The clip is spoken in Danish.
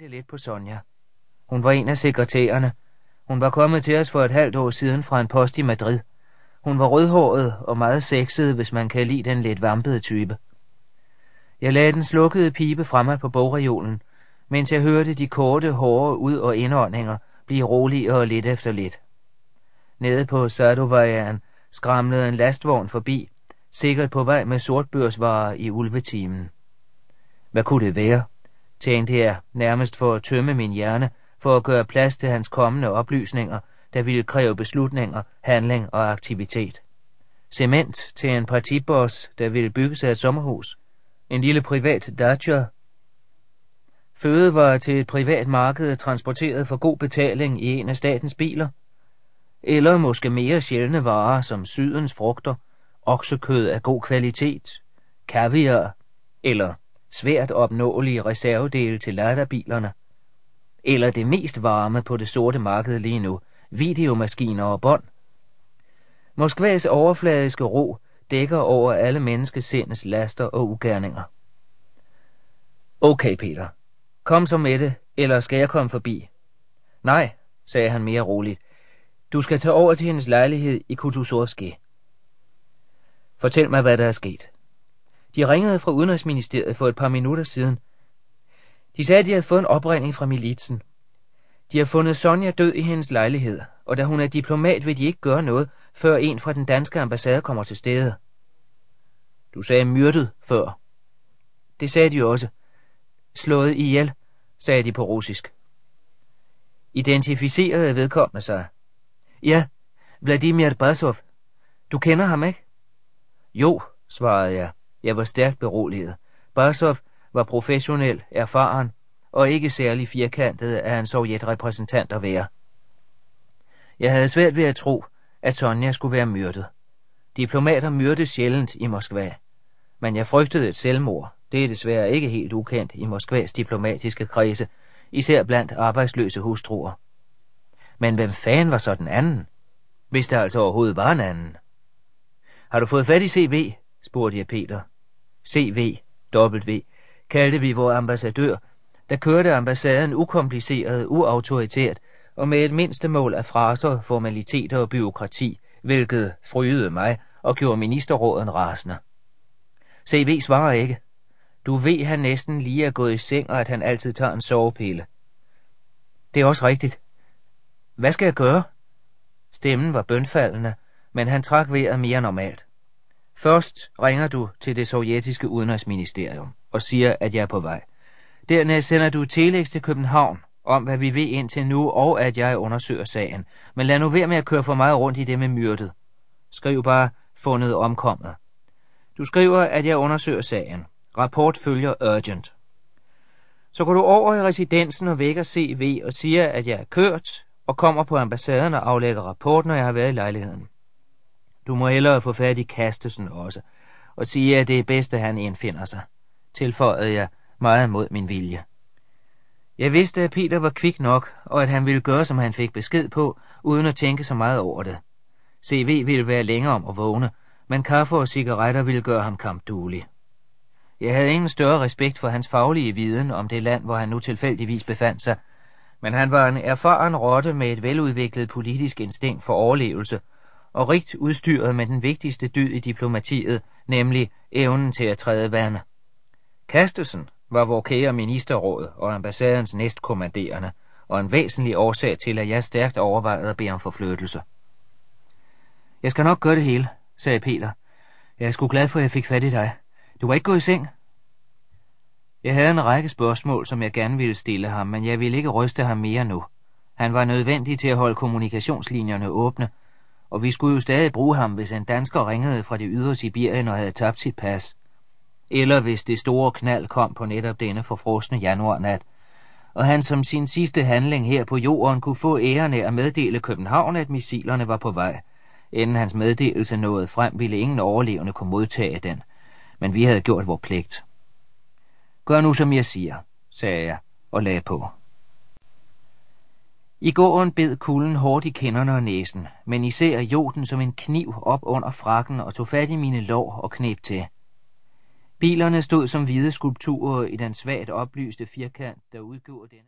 tænkte lidt på Sonja. Hun var en af sekretærerne. Hun var kommet til os for et halvt år siden fra en post i Madrid. Hun var rødhåret og meget sexet, hvis man kan lide den lidt vampede type. Jeg lagde den slukkede pibe fremme på bogreolen, mens jeg hørte de korte, hårde ud- og indåndinger blive roligere lidt efter lidt. Nede på Sadovajeren skramlede en lastvogn forbi, sikkert på vej med sortbørsvarer i ulvetimen. Hvad kunne det være? Tænkte jeg, nærmest for at tømme min hjerne, for at gøre plads til hans kommende oplysninger, der ville kræve beslutninger, handling og aktivitet. Cement til en partiboss, der ville bygge sig et sommerhus. En lille privat dacha. Fødevarer til et privat marked transporteret for god betaling i en af statens biler. Eller måske mere sjældne varer som sydens frugter, oksekød af god kvalitet, kaviar eller svært opnåelige reservedele til laderbilerne, Eller det mest varme på det sorte marked lige nu, videomaskiner og bånd. Moskvas overfladiske ro dækker over alle menneskesindes laster og ugerninger. Okay, Peter. Kom så med det, eller skal jeg komme forbi? Nej, sagde han mere roligt. Du skal tage over til hendes lejlighed i Kutusorski. Fortæl mig, hvad der er sket. De ringede fra Udenrigsministeriet for et par minutter siden. De sagde, at de havde fået en opringning fra militsen. De har fundet Sonja død i hendes lejlighed, og da hun er diplomat, vil de ikke gøre noget, før en fra den danske ambassade kommer til stede. Du sagde myrdet før. Det sagde de også. Slået ihjel, sagde de på russisk. Identificerede vedkommende sig. Ja, Vladimir Basov. Du kender ham, ikke? Jo, svarede jeg. Jeg var stærkt beroliget. Basov var professionel, erfaren og ikke særlig firkantet af en sovjetrepræsentant at være. Jeg havde svært ved at tro, at Sonja skulle være myrdet. Diplomater myrdes sjældent i Moskva. Men jeg frygtede et selvmord. Det er desværre ikke helt ukendt i Moskvas diplomatiske kredse, især blandt arbejdsløse hustruer. Men hvem fanden var så den anden? Hvis der altså overhovedet var en anden. Har du fået fat i CV? Spurgte jeg Peter. CV, W, kaldte vi vores ambassadør, der kørte ambassaden ukompliceret, uautoritært og med et mindste mål af fraser, formaliteter og byråkrati, hvilket frydede mig og gjorde ministerråden rasende. CV svarer ikke. Du ved, han næsten lige er gået i seng, og at han altid tager en sovepille. Det er også rigtigt. Hvad skal jeg gøre? Stemmen var bønfaldende, men han trak vejret mere normalt. Først ringer du til det sovjetiske udenrigsministerium og siger, at jeg er på vej. Dernæst sender du telex til København om, hvad vi ved indtil nu, og at jeg undersøger sagen. Men lad nu være med at køre for meget rundt i det med myrdet. Skriv bare fundet omkommet. Du skriver, at jeg undersøger sagen. Rapport følger urgent. Så går du over i residensen og vækker CV og siger, at jeg er kørt, og kommer på ambassaden og aflægger rapport, når jeg har været i lejligheden. Du må hellere få fat i Kastesen også, og sige, at det er bedst, at han indfinder sig. Tilføjede jeg meget mod min vilje. Jeg vidste, at Peter var kvik nok, og at han ville gøre, som han fik besked på, uden at tænke så meget over det. CV ville være længere om at vågne, men kaffe og cigaretter ville gøre ham kampduelig. Jeg havde ingen større respekt for hans faglige viden om det land, hvor han nu tilfældigvis befandt sig, men han var en erfaren rotte med et veludviklet politisk instinkt for overlevelse, og rigt udstyret med den vigtigste dyd i diplomatiet, nemlig evnen til at træde vande. Kastelsen var vor kære ministerråd og ambassadens næstkommanderende, og en væsentlig årsag til, at jeg stærkt overvejede at bede om forflyttelse. Jeg skal nok gøre det hele, sagde Peter. Jeg er sgu glad for, at jeg fik fat i dig. Du var ikke gået i seng? Jeg havde en række spørgsmål, som jeg gerne ville stille ham, men jeg ville ikke ryste ham mere nu. Han var nødvendig til at holde kommunikationslinjerne åbne, og vi skulle jo stadig bruge ham, hvis en dansker ringede fra det ydre Sibirien og havde tabt sit pas. Eller hvis det store knald kom på netop denne forfrosne januarnat, og han som sin sidste handling her på jorden kunne få æren af at meddele København, at missilerne var på vej. Inden hans meddelelse nåede frem, ville ingen overlevende kunne modtage den, men vi havde gjort vores pligt. Gør nu, som jeg siger, sagde jeg og lagde på. I gården bed kulden hårdt i kinderne og næsen, men især joden som en kniv op under frakken og tog fat i mine lår og knep til. Bilerne stod som hvide skulpturer i den svagt oplyste firkant, der udgjorde den.